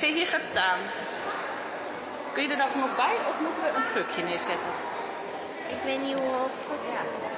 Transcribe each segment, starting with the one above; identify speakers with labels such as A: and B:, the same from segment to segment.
A: Als jij hier gaat staan, kun je er dan nog bij of moeten we een krukje neerzetten?
B: Ik weet niet hoe hoog. Ja.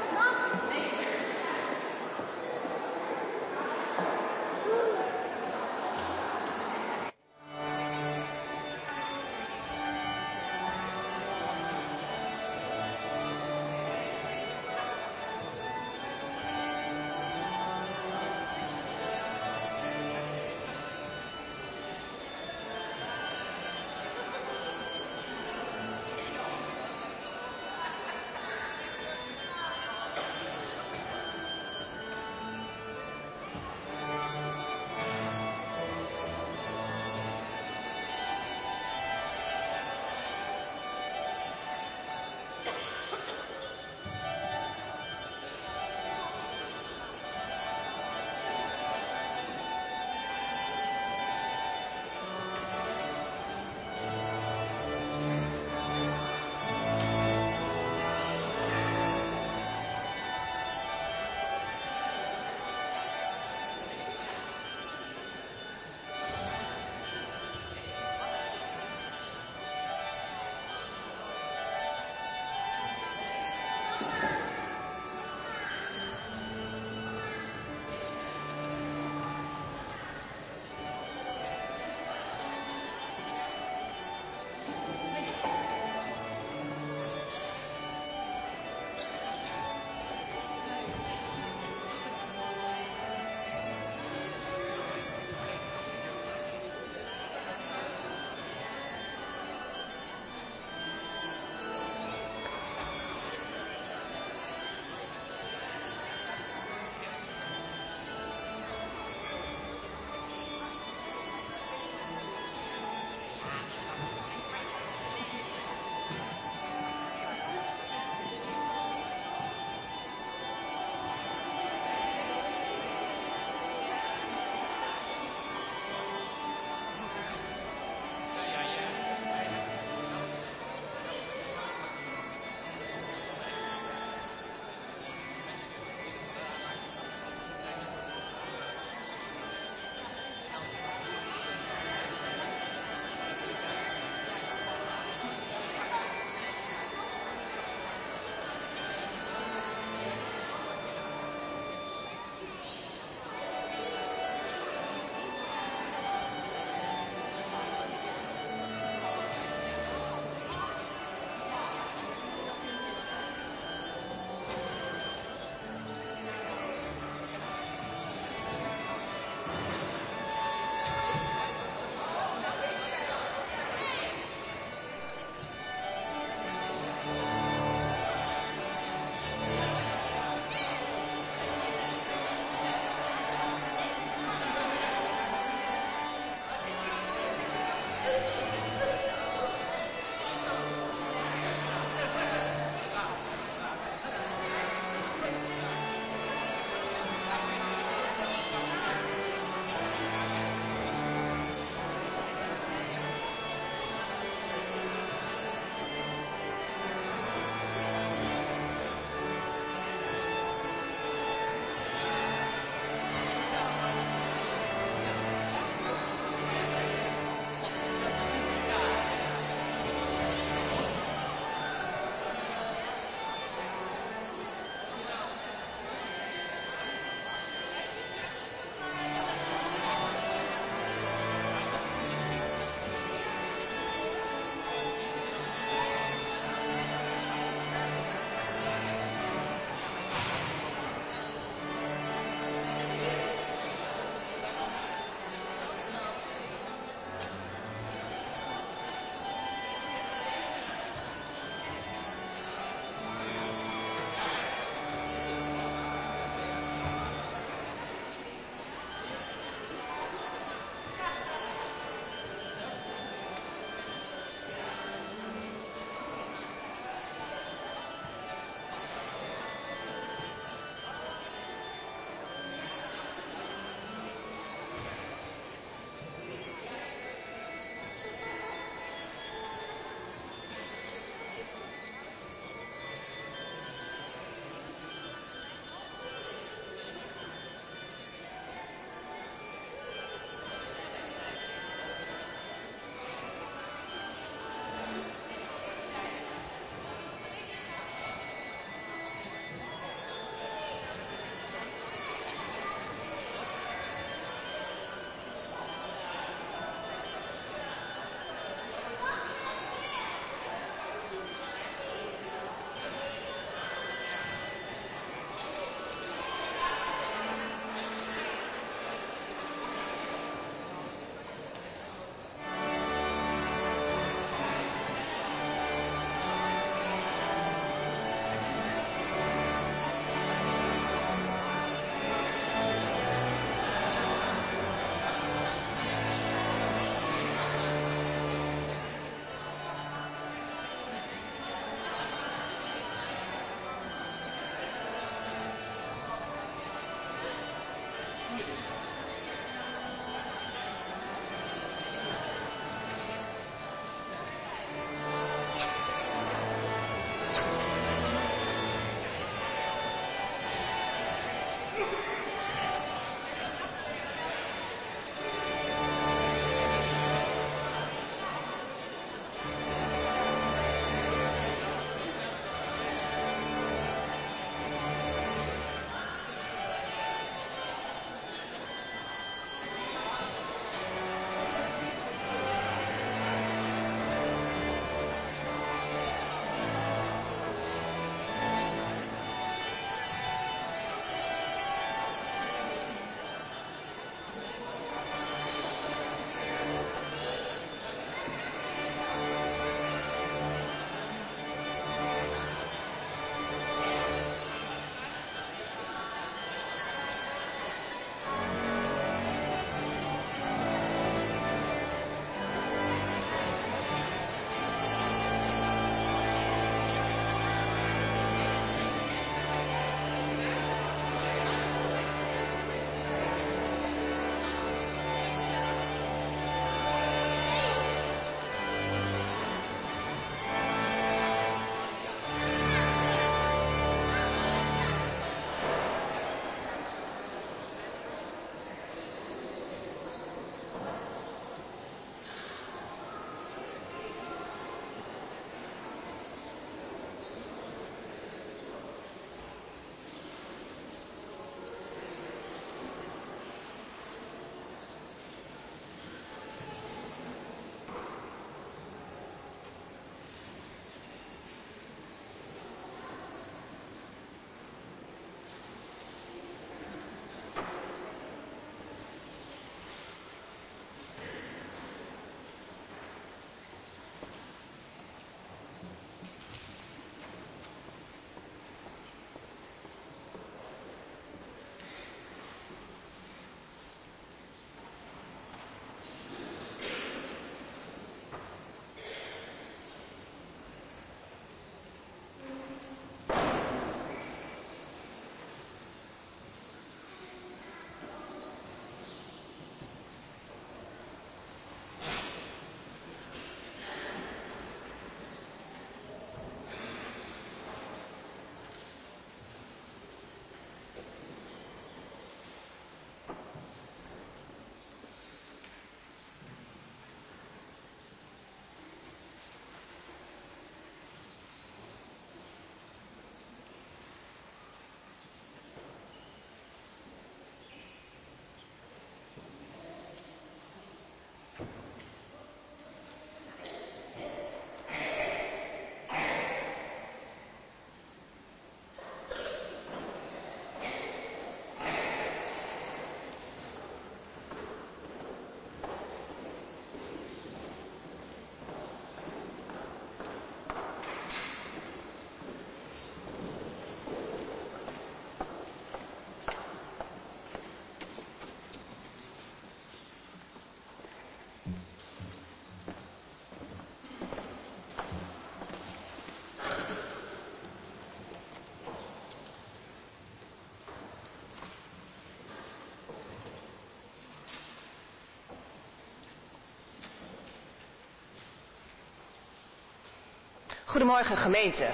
C: Goedemorgen gemeente.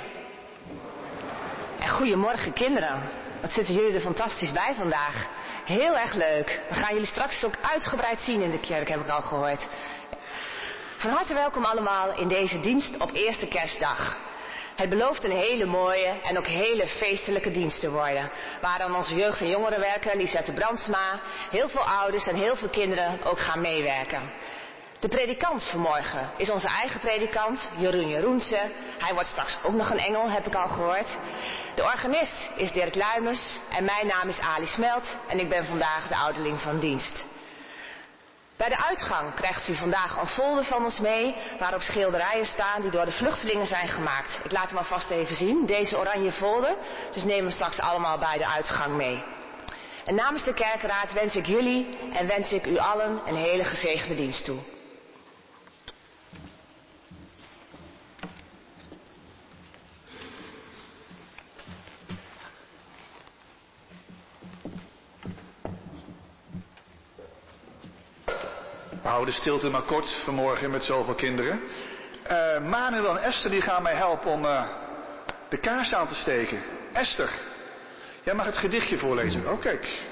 C: En goedemorgen kinderen. Wat zitten jullie er fantastisch bij vandaag. Heel erg leuk. We gaan jullie straks ook uitgebreid zien in de kerk, heb ik al gehoord. Van harte welkom allemaal in deze dienst op eerste kerstdag. Het belooft een hele mooie en ook hele feestelijke dienst te worden. Waar dan onze jeugd- en jongerenwerker Lisette Brandsma, heel veel ouders en heel veel kinderen ook gaan meewerken. De predikant vanmorgen is onze eigen predikant, Jeroen Jeroense. Hij wordt straks ook nog een engel, heb ik al gehoord. De organist is Dirk Luimers en mijn naam is Ali Smelt en ik ben vandaag de ouderling van dienst. Bij de uitgang krijgt u vandaag een folder van ons mee waarop schilderijen staan die door de vluchtelingen zijn gemaakt. Ik laat hem alvast even zien, deze oranje folder. Dus neem hem straks allemaal bij de uitgang mee. En namens de kerkraad wens ik jullie en wens ik u allen een hele gezegende dienst toe.
D: De stilte maar kort vanmorgen met zoveel kinderen. Uh, Manuel en Esther die gaan mij helpen om uh, de kaars aan te steken. Esther, jij mag het gedichtje voorlezen. Oh kijk.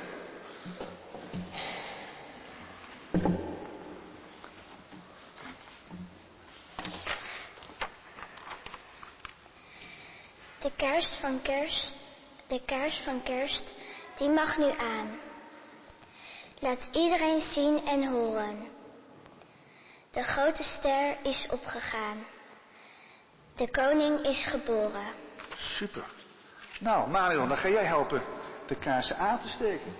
E: De kerst van kerst, de kaars van kerst, die mag nu aan. Laat iedereen zien en horen. De grote ster is opgegaan. De koning is geboren.
D: Super. Nou, Marion, dan ga jij helpen de kaarsen aan te steken.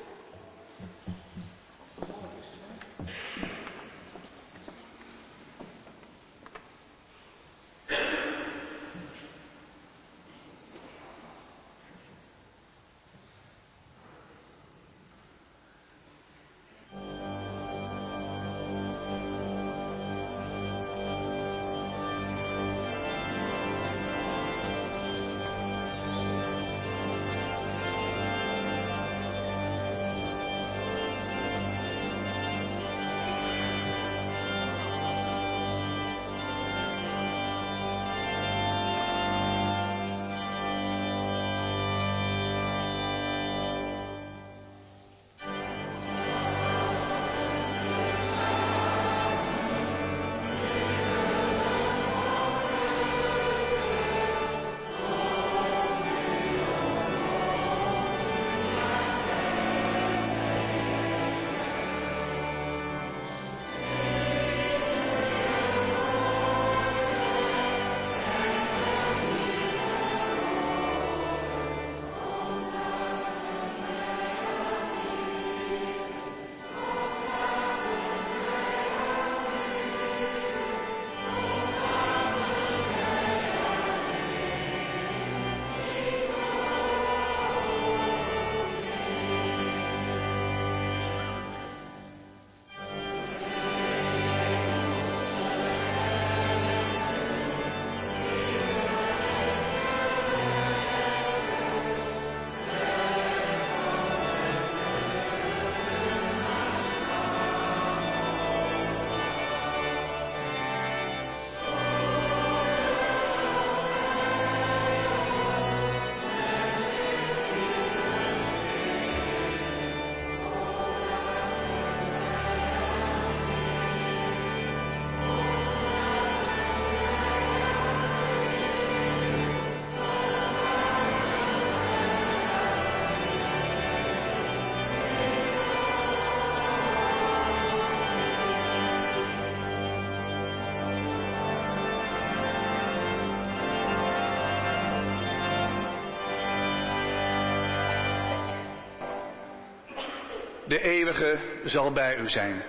D: De eeuwige zal bij u zijn.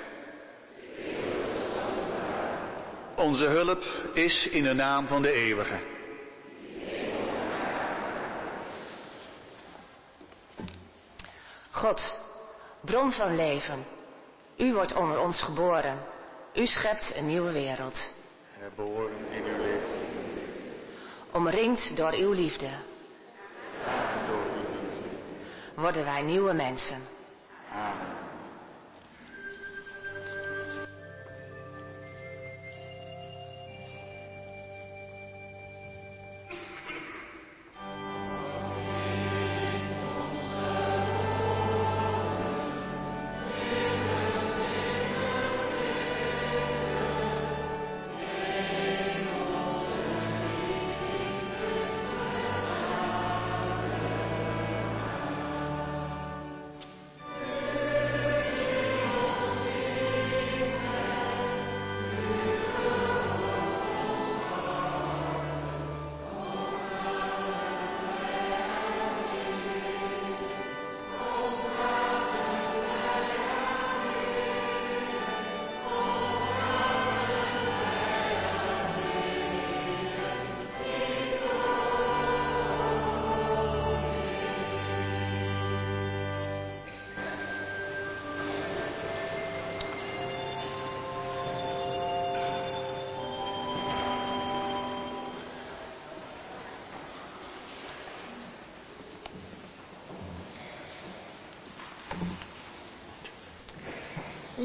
D: Onze hulp is in de naam van de eeuwige.
C: God, bron van leven, u wordt onder ons geboren. U schept een nieuwe wereld.
D: Herboren in uw licht.
C: Omringd door uw liefde
D: Door uw liefde.
C: worden wij nieuwe mensen.
D: Amen.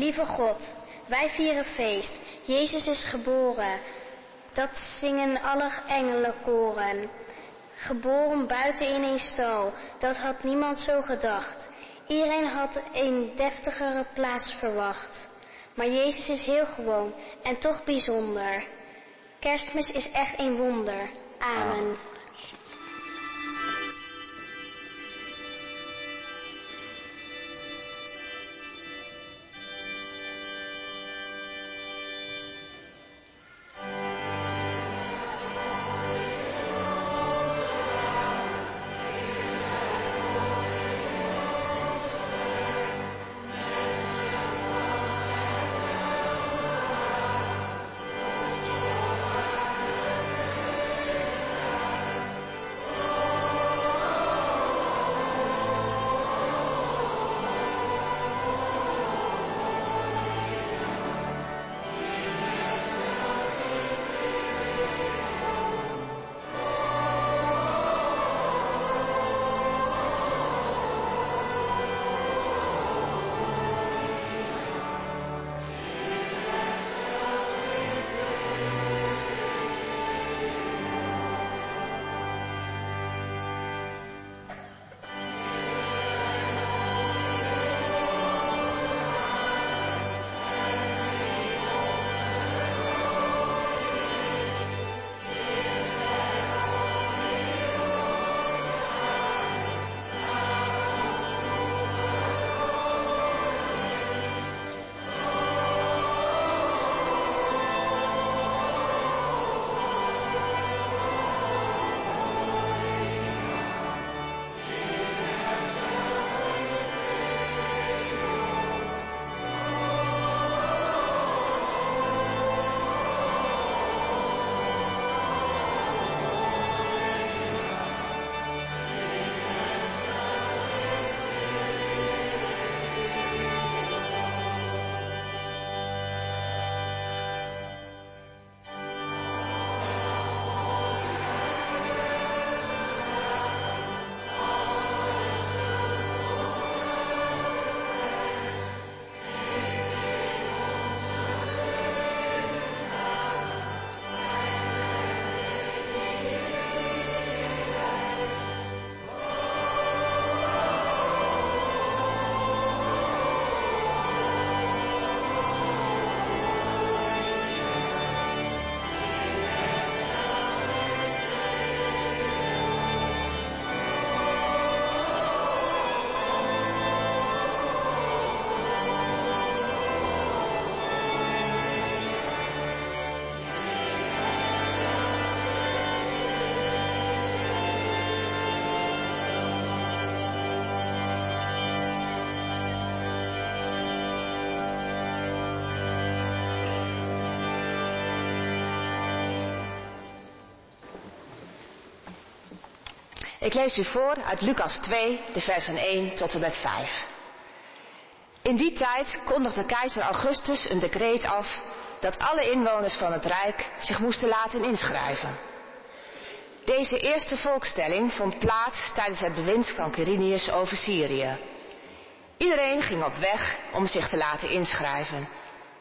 F: Lieve God, wij vieren feest. Jezus is geboren. Dat zingen alle engelenkoren. Geboren buiten in een stal, dat had niemand zo gedacht. Iedereen had een deftigere plaats verwacht. Maar Jezus is heel gewoon en toch bijzonder. Kerstmis is echt een wonder. Amen.
C: Ik lees u voor uit Lucas 2, de versen 1 tot en met 5. In die tijd kondigde keizer Augustus een decreet af dat alle inwoners van het Rijk zich moesten laten inschrijven. Deze eerste volkstelling vond plaats tijdens het bewind van Quirinius over Syrië. Iedereen ging op weg om zich te laten inschrijven,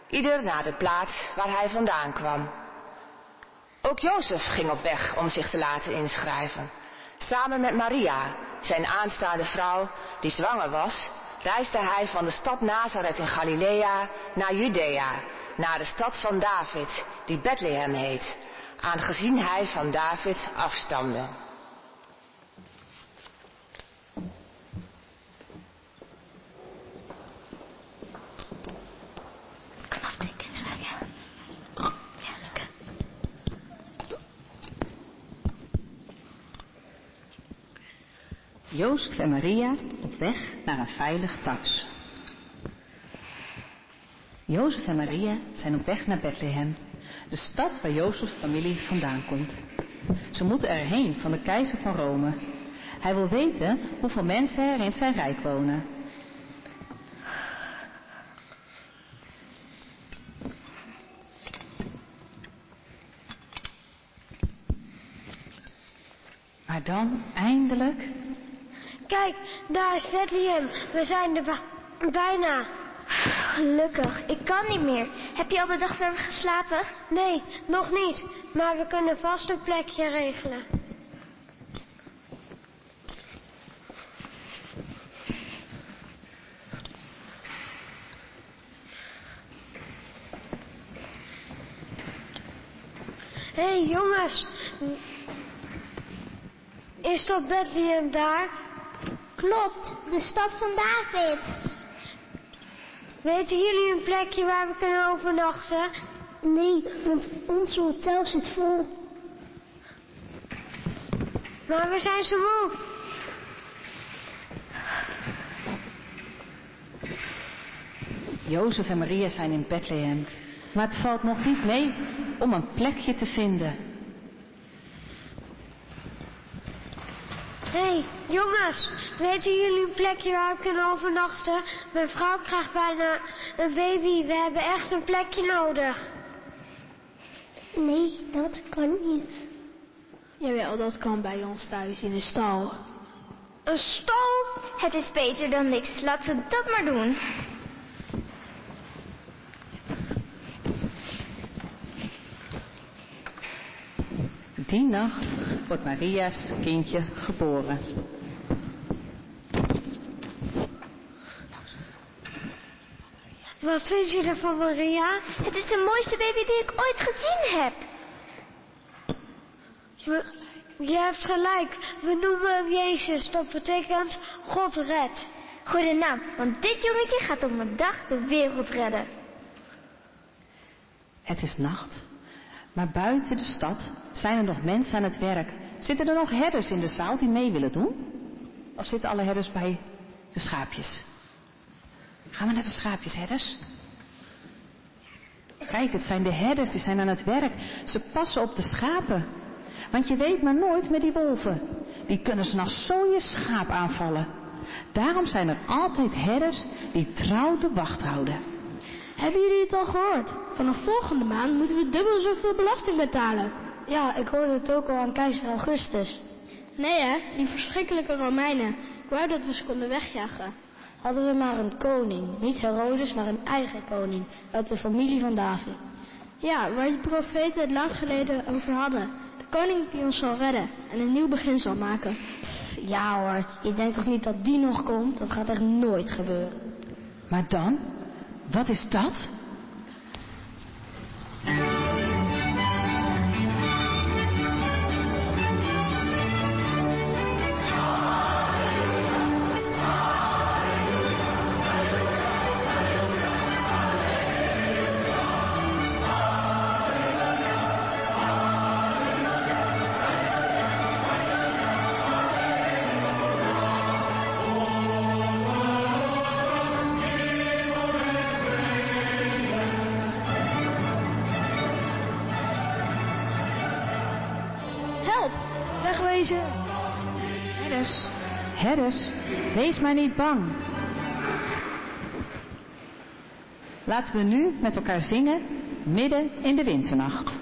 C: ieder naar de plaats waar hij vandaan kwam. Ook Jozef ging op weg om zich te laten inschrijven. Samen met Maria, zijn aanstaande vrouw, die zwanger was, reisde hij van de stad Nazareth in Galilea naar Judea, naar de stad van David, die Bethlehem heet, aangezien hij van David afstamde.
G: Jozef en Maria op weg naar een veilig thuis. Jozef en Maria zijn op weg naar Bethlehem, de stad waar Jozefs familie vandaan komt. Ze moeten erheen van de keizer van Rome. Hij wil weten hoeveel mensen er in zijn rijk wonen. Maar dan, eindelijk,
F: Kijk, daar is Bethlehem. We zijn er bijna.
E: Gelukkig, ik kan niet meer. Heb je al bedacht waar we gaan slapen?
H: Nee, nog niet. Maar we kunnen vast een plekje regelen. Hé hey, jongens, is dat Bethlehem daar?
E: Klopt, de stad van David.
H: Weten jullie een plekje waar we kunnen overnachten?
E: Nee, want ons hotel zit vol.
H: Maar we zijn zo moe.
G: Jozef en Maria zijn in Bethlehem, maar het valt nog niet mee om een plekje te vinden.
H: Hey, jongens, weten jullie een plekje waar we kunnen overnachten? Mijn vrouw krijgt bijna een baby. We hebben echt een plekje nodig.
E: Nee, dat kan niet.
I: Jawel, dat kan bij ons thuis in de stal.
H: Een stal?
E: Het is beter dan niks. Laten we dat maar doen.
G: Die nacht wordt Maria's kindje geboren.
H: Wat vind je ervan, Maria?
E: Het is de mooiste baby die ik ooit gezien heb.
H: We, je hebt gelijk. We noemen hem Jezus. Dat betekent God redt.
E: Goede naam, want dit jongetje gaat op een dag de wereld redden.
G: Het is nacht, maar buiten de stad zijn er nog mensen aan het werk. Zitten er nog herders in de zaal die mee willen doen? Of zitten alle herders bij de schaapjes? Gaan we naar de schaapjes, herders? Kijk, het zijn de herders, die zijn aan het werk. Ze passen op de schapen. Want je weet maar nooit met die wolven. Die kunnen s'nachts zo je schaap aanvallen. Daarom zijn er altijd herders die trouw de wacht houden.
I: Hebben jullie het al gehoord? Vanaf volgende maand moeten we dubbel zoveel belasting betalen.
H: Ja, ik hoorde het ook al aan keizer Augustus.
I: Nee hè, die verschrikkelijke Romeinen. Ik wou dat we ze konden wegjagen.
J: Hadden we maar een koning. Niet Herodes, maar een eigen koning. Uit de familie van David.
I: Ja, waar de profeten het lang geleden over hadden. De koning die ons zal redden en een nieuw begin zal maken.
J: Ja hoor, je denkt toch niet dat die nog komt? Dat gaat echt nooit gebeuren.
G: Maar dan? Wat is dat? Wees maar niet bang. Laten we nu met elkaar zingen midden in de winternacht.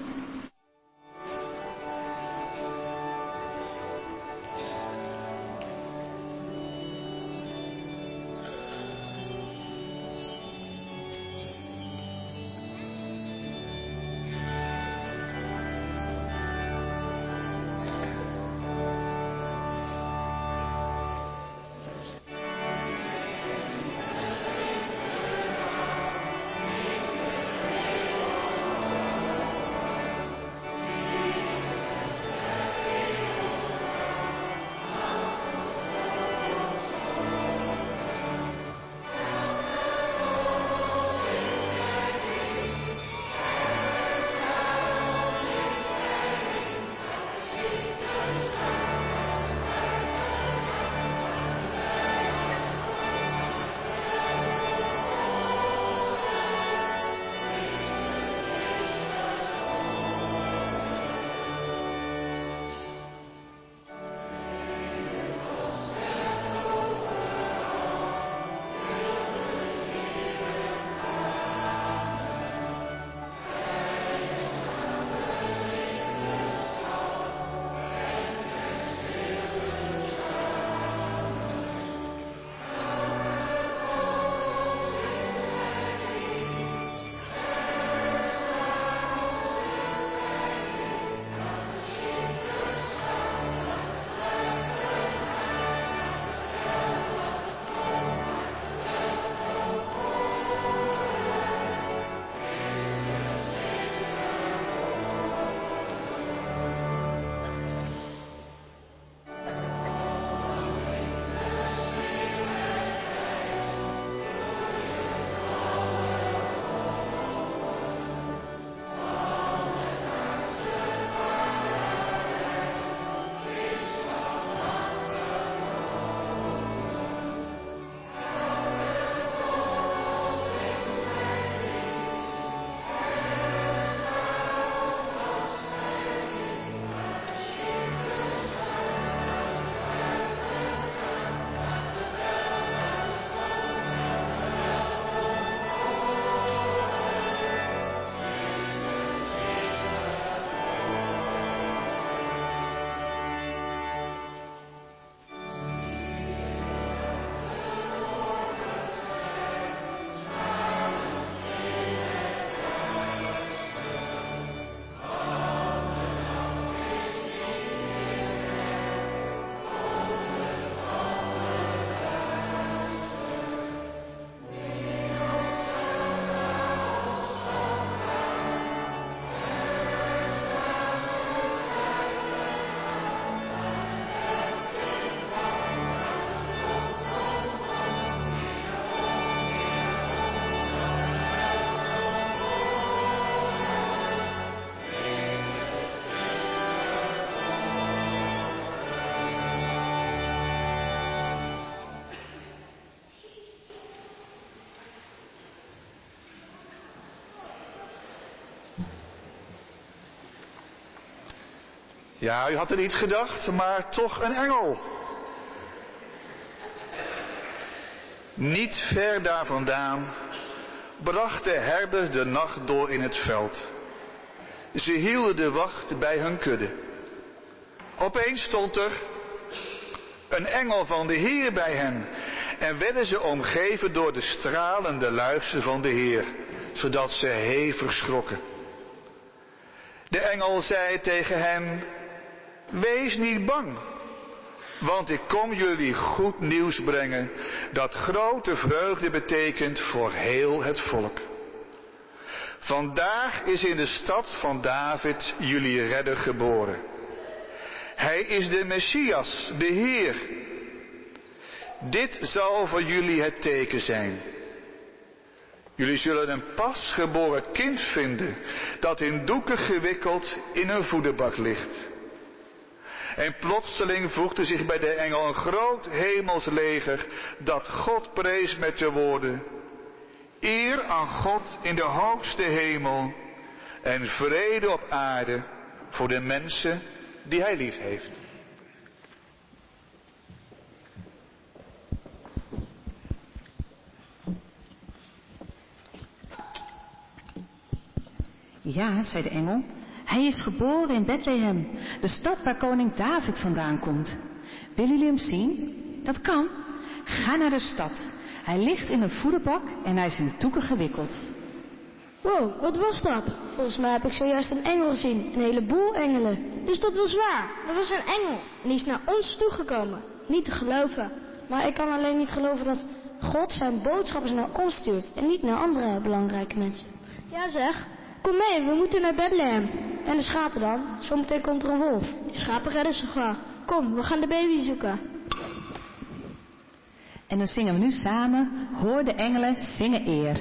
D: Ja, u had er niet gedacht, maar toch een engel. Niet ver daar vandaan brachten herders de nacht door in het veld. Ze hielden de wacht bij hun kudde. Opeens stond er een engel van de Heer bij hen en werden ze omgeven door de stralende luister van de Heer, zodat ze hevig schrokken. De engel zei tegen hen, wees niet bang, want ik kom jullie goed nieuws brengen dat grote vreugde betekent voor heel het volk. Vandaag is in de stad van David jullie redder geboren. Hij is de Messias, de Heer. Dit zal voor jullie het teken zijn. Jullie zullen een pasgeboren kind vinden dat in doeken gewikkeld in een voederbak ligt. En plotseling voegde zich bij de engel een groot hemelsleger dat God prees met de woorden. Eer aan God in de hoogste hemel en vrede op aarde voor de mensen die hij lief heeft.
G: Ja, zei de engel, hij is geboren in Bethlehem, de stad waar koning David vandaan komt. Willen jullie hem zien? Dat kan. Ga naar de stad. Hij ligt in een voederbak en hij is in doeken gewikkeld.
J: Wow, wat was dat? Volgens mij heb ik zojuist een engel gezien. Een heleboel engelen. Dus dat was waar. Er was een engel. En die is naar ons toegekomen. Niet te geloven. Maar ik kan alleen niet geloven dat God zijn boodschappers naar ons stuurt. En niet naar andere belangrijke mensen. Ja zeg, kom mee, we moeten naar Bethlehem. En de schapen dan? Zometeen komt er een wolf. Die schapen redden zich wel. Kom, we gaan de baby zoeken.
G: En dan zingen we nu samen, hoor de engelen zingen eer.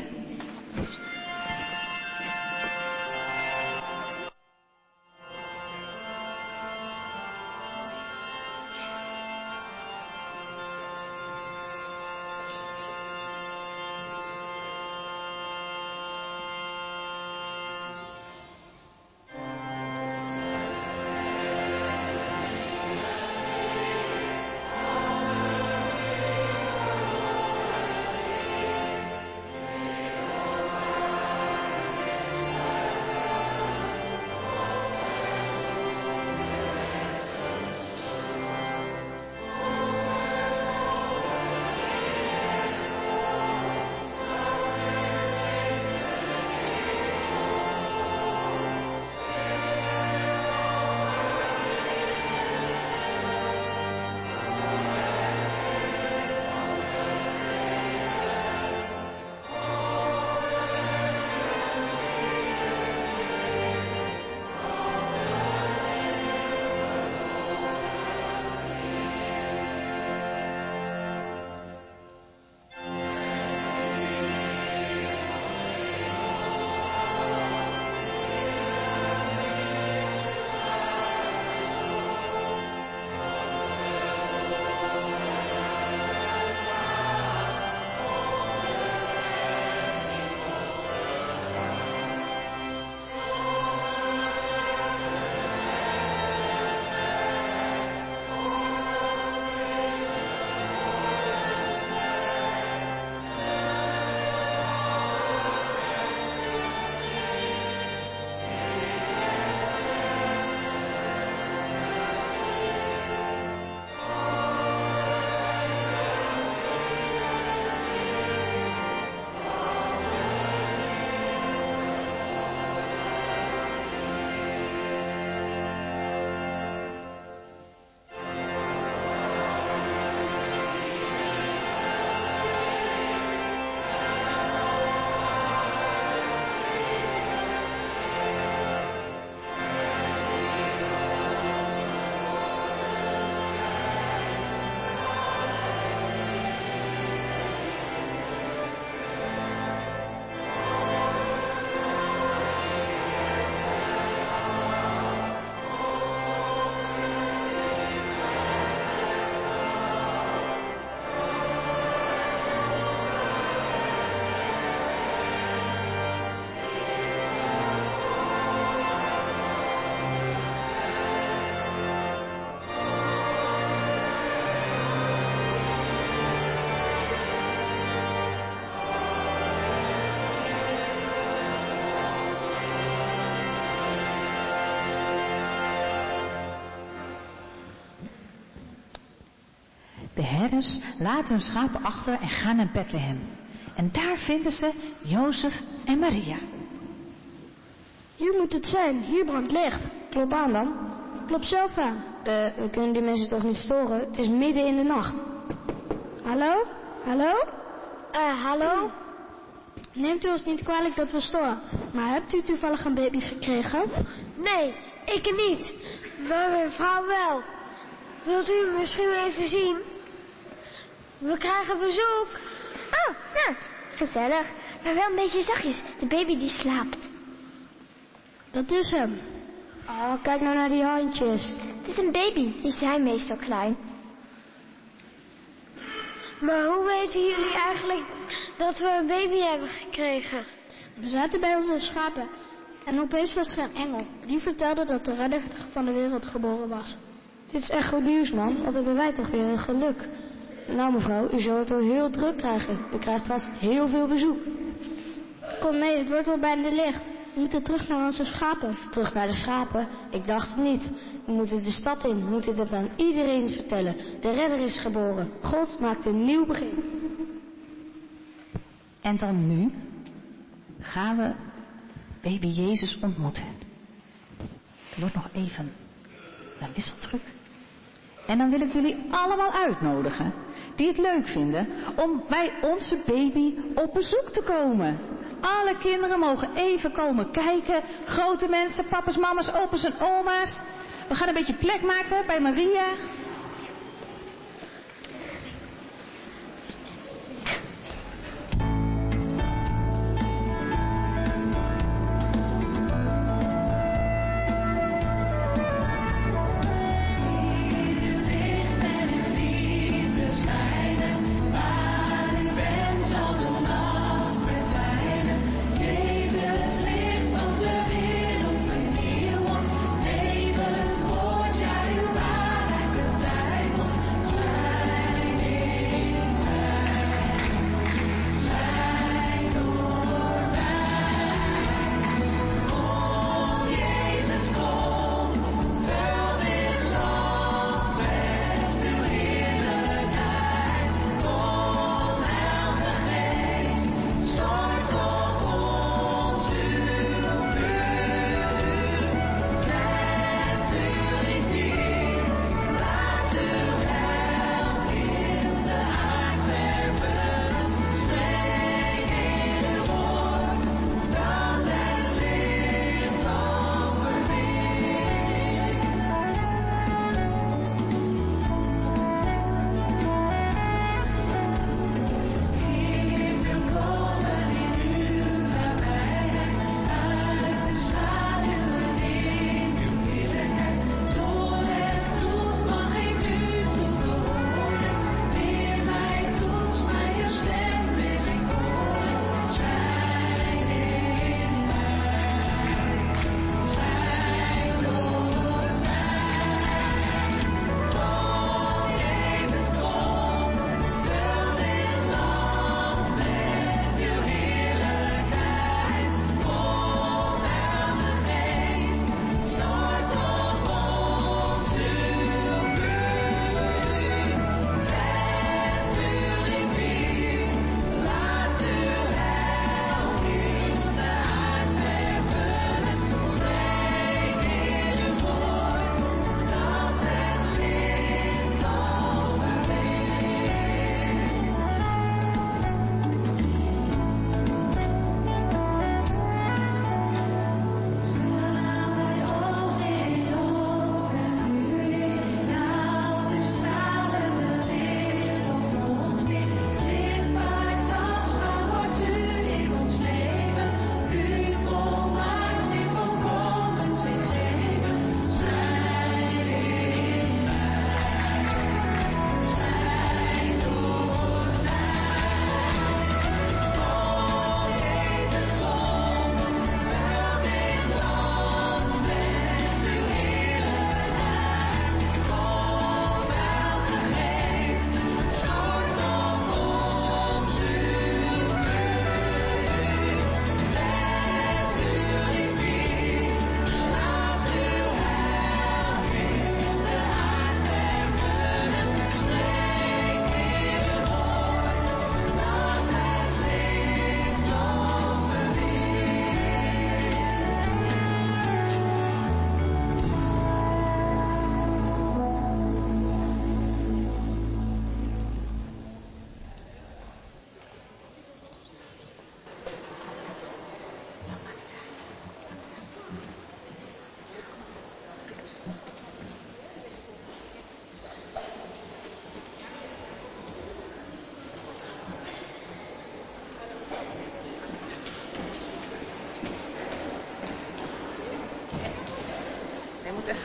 G: Herders laten hun schapen achter en gaan naar Bethlehem. En daar vinden ze Jozef en Maria.
I: Hier moet het zijn, hier brandt licht.
J: Klop aan dan.
I: Klop zelf aan.
J: Eh, we kunnen die mensen toch niet storen? Het is midden in de nacht.
I: Hallo? Hallo?
H: Eh, hallo?
I: Neemt u ons niet kwalijk dat we storen, maar hebt u toevallig een baby gekregen?
H: Nee, ik niet. Maar mijn vrouw wel. Wilt u hem misschien even zien? We krijgen bezoek.
E: Oh, nou, gezellig. Maar wel een beetje zachtjes. De baby die slaapt.
I: Dat is hem.
J: Oh, kijk nou naar die handjes.
E: Het is een baby. Die zijn meestal klein.
H: Maar hoe weten jullie eigenlijk dat we een baby hebben gekregen?
I: We zaten bij onze schapen. En opeens was er een engel. Die vertelde dat de redder van de wereld geboren was.
J: Dit is echt goed nieuws, man. Wat hebben wij toch weer een geluk. Nou, mevrouw, u zult het wel heel druk krijgen. U krijgt vast heel veel bezoek.
I: Kom mee, het wordt al bijna licht. We moeten terug naar onze schapen.
J: Terug naar de schapen? Ik dacht het niet. We moeten de stad in. We moeten het aan iedereen vertellen. De redder is geboren. God maakt een nieuw begin.
G: En dan nu gaan we baby Jezus ontmoeten. Er wordt nog even een wisseltruc. En dan wil ik jullie allemaal uitnodigen die het leuk vinden om bij onze baby op bezoek te komen. Alle kinderen mogen even komen kijken. Grote mensen, papa's, mama's, opa's en oma's. We gaan een beetje plek maken bij Maria.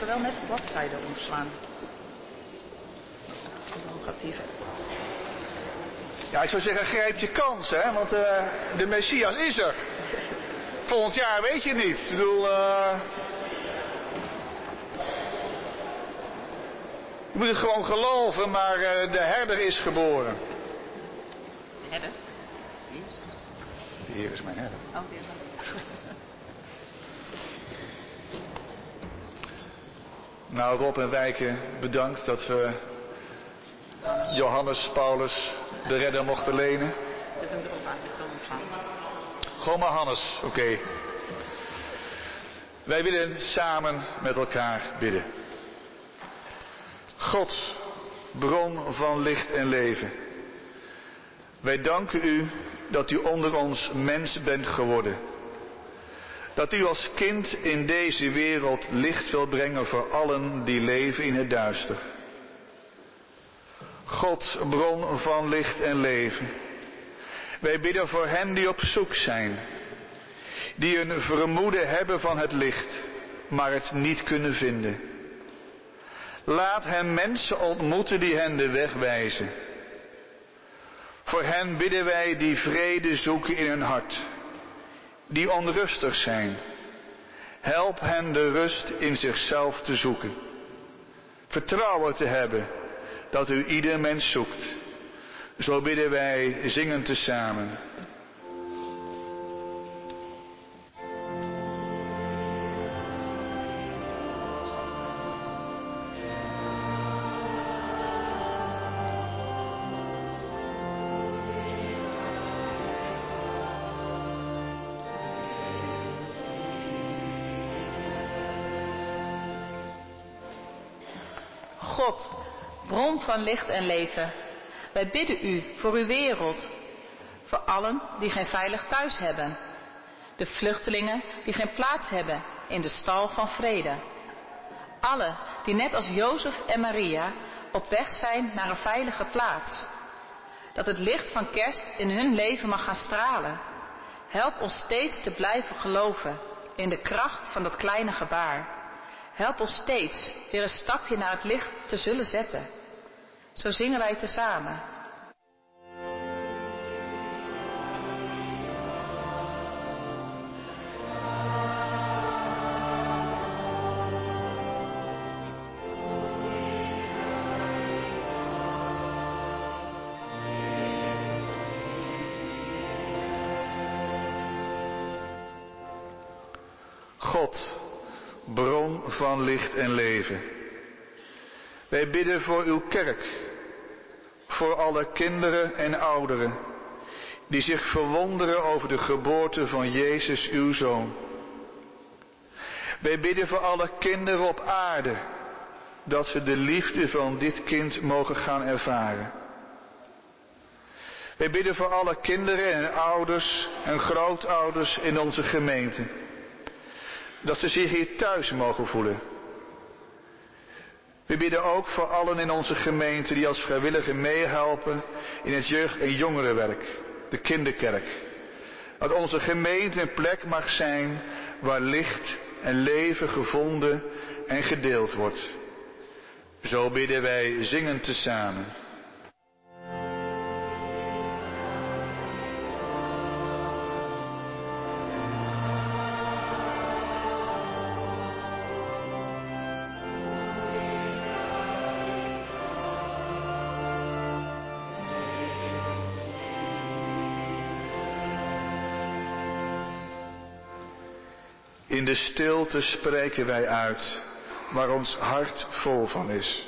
G: Even wel net de bladzijde omslaan.
D: Ja, ik zou zeggen, grijp je kans, hè, want uh, de Messias is er. Volgend jaar weet je niet. Ik bedoel, uh, je moet het gewoon geloven, maar uh, de herder is geboren.
G: De herder? Wie is?
D: De Heer is mijn herder.
G: Oh, de herder.
D: Nou, Rob en Wijken, bedankt dat we Johannes, Paulus, de redder mochten lenen.
G: Zal hem slaan.
D: Gewoon maar Hannes, oké. Okay. Wij willen samen met elkaar bidden. God, bron van licht en leven. Wij danken u dat u onder ons mens bent geworden. Dat u als kind in deze wereld licht wil brengen voor allen die leven in het duister. God, bron van licht en leven. Wij bidden voor hen die op zoek zijn, die een vermoeden hebben van het licht, maar het niet kunnen vinden. Laat hen mensen ontmoeten die hen de weg wijzen. Voor hen bidden wij die vrede zoeken in hun hart, die onrustig zijn. Help hen de rust in zichzelf te zoeken. Vertrouwen te hebben dat u ieder mens zoekt. Zo bidden wij zingend tezamen.
G: Bron van licht en leven. Wij bidden u voor uw wereld, voor allen die geen veilig thuis hebben, de vluchtelingen die geen plaats hebben in de stal van vrede, alle die net als Jozef en Maria op weg zijn naar een veilige plaats. Dat het licht van kerst in hun leven mag gaan stralen. Help ons steeds te blijven geloven in de kracht van dat kleine gebaar. Help ons steeds weer een stapje naar het licht te zullen zetten. Zo zingen wij tezamen.
D: God, bron van licht en leven. Wij bidden voor uw kerk, voor alle kinderen en ouderen die zich verwonderen over de geboorte van Jezus, uw Zoon. Wij bidden voor alle kinderen op aarde dat ze de liefde van dit kind mogen gaan ervaren. Wij bidden voor alle kinderen en ouders en grootouders in onze gemeente dat ze zich hier thuis mogen voelen. We bidden ook voor allen in onze gemeente die als vrijwilliger meehelpen in het jeugd- en jongerenwerk, de kinderkerk. Dat onze gemeente een plek mag zijn waar licht en leven gevonden en gedeeld wordt. Zo bidden wij zingend tezamen. In de stilte spreken wij uit waar ons hart vol van is.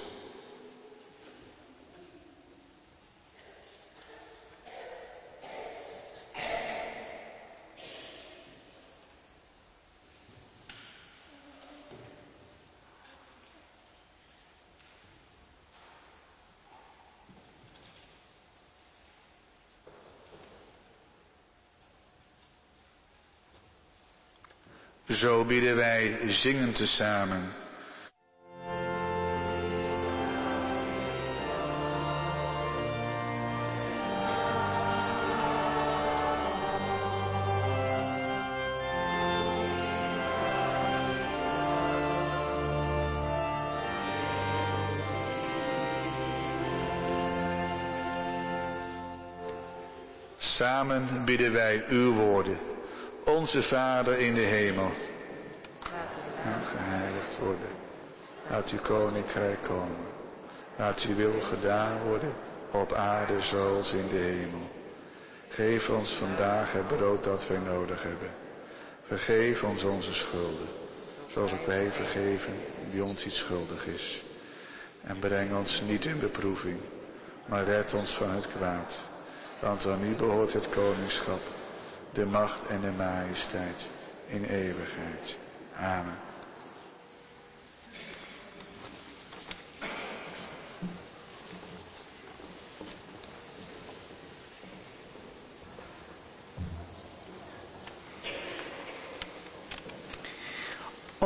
D: Zo bidden wij zingen tezamen. Samen bidden wij uw woorden. Onze Vader in de hemel worden. Laat uw koninkrijk komen. Laat uw wil gedaan worden op aarde zoals in de hemel. Geef ons vandaag het brood dat wij nodig hebben. Vergeef ons onze schulden, zoals ook wij vergeven die ons iets schuldig is. En breng ons niet in beproeving, maar red ons van het kwaad. Want aan u behoort het koningschap, de macht en de majesteit in eeuwigheid. Amen.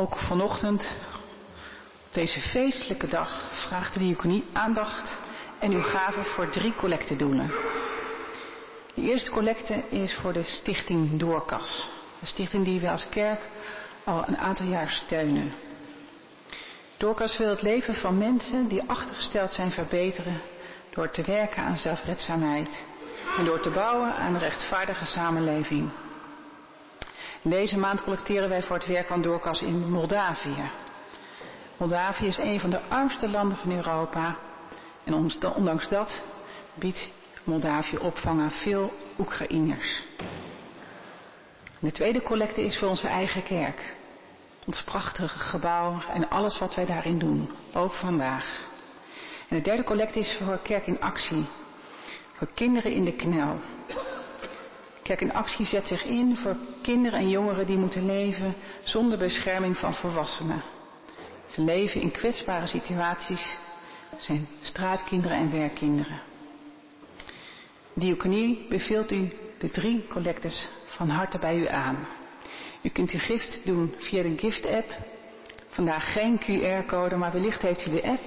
G: Ook vanochtend, op deze feestelijke dag, vraagt de diaconie aandacht en uw gave voor drie collectedoelen. De eerste collecte is voor de stichting Doorkas. Een stichting die we als kerk al een aantal jaar steunen. Doorkas wil het leven van mensen die achtergesteld zijn verbeteren door te werken aan zelfredzaamheid en door te bouwen aan een rechtvaardige samenleving. Deze maand collecteren wij voor het werk van Doorkas in Moldavië. Moldavië is een van de armste landen van Europa. En ondanks dat biedt Moldavië opvang aan veel Oekraïners. De tweede collecte is voor onze eigen kerk. Ons prachtige gebouw en alles wat wij daarin doen. Ook vandaag. En de derde collecte is voor Kerk in Actie. Voor kinderen in de knel. Kerk in Actie zet zich in voor kinderen en jongeren die moeten leven zonder bescherming van volwassenen. Ze leven in kwetsbare situaties, zijn straatkinderen en werkkinderen. Diaconie beveelt u de drie collectes van harte bij u aan. U kunt uw gift doen via de gift-app. Vandaag geen QR-code, maar wellicht heeft u de app.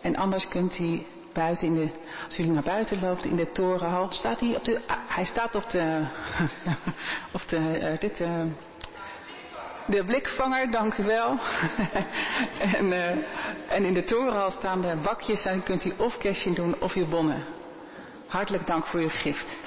G: En anders kunt u buiten in de, als jullie naar buiten loopt in de torenhal, staat hij op de, hij staat op de, op de, uh, dit, uh, de blikvanger, dank u wel. en, uh, en in de torenhal staan de bakjes en kunt u of cashing doen of uw bonnen. Hartelijk dank voor uw gift.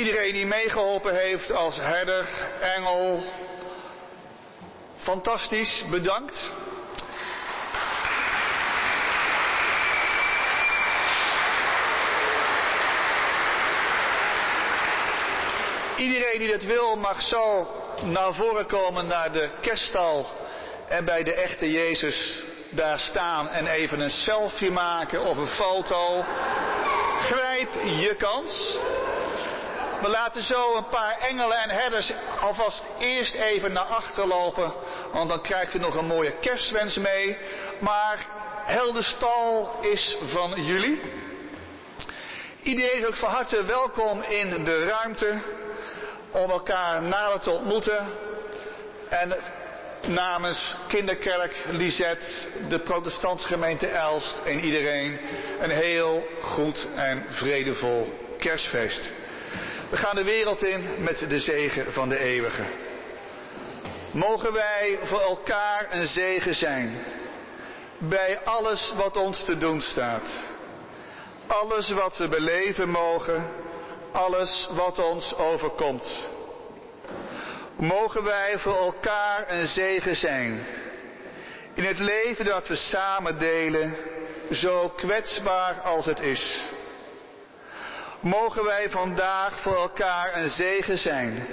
D: Iedereen die meegeholpen heeft als herder, engel, fantastisch, bedankt. Iedereen die dat wil mag zo naar voren komen naar de kerststal en bij de echte Jezus daar staan en even een selfie maken of een foto. Grijp je kans. We laten zo een paar engelen en herders alvast eerst even naar achter lopen, want dan krijg je nog een mooie kerstwens mee. Maar Heldenstal is van jullie. Iedereen is ook van harte welkom in de ruimte om elkaar nader te ontmoeten. En namens Kinderkerk, Lisette, de protestantse gemeente Elst en iedereen een heel goed en vredevol kerstfeest. We gaan de wereld in met de zegen van de eeuwige. Mogen wij voor elkaar een zegen zijn bij alles wat ons te doen staat. Alles wat we beleven mogen, alles wat ons overkomt. Mogen wij voor elkaar een zegen zijn in het leven dat we samen delen, zo kwetsbaar als het is. Mogen wij vandaag voor elkaar een zegen zijn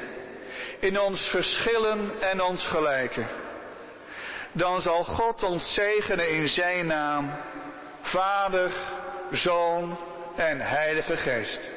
D: in ons verschillen en ons gelijken. Dan zal God ons zegenen in Zijn naam, Vader, Zoon en Heilige Geest.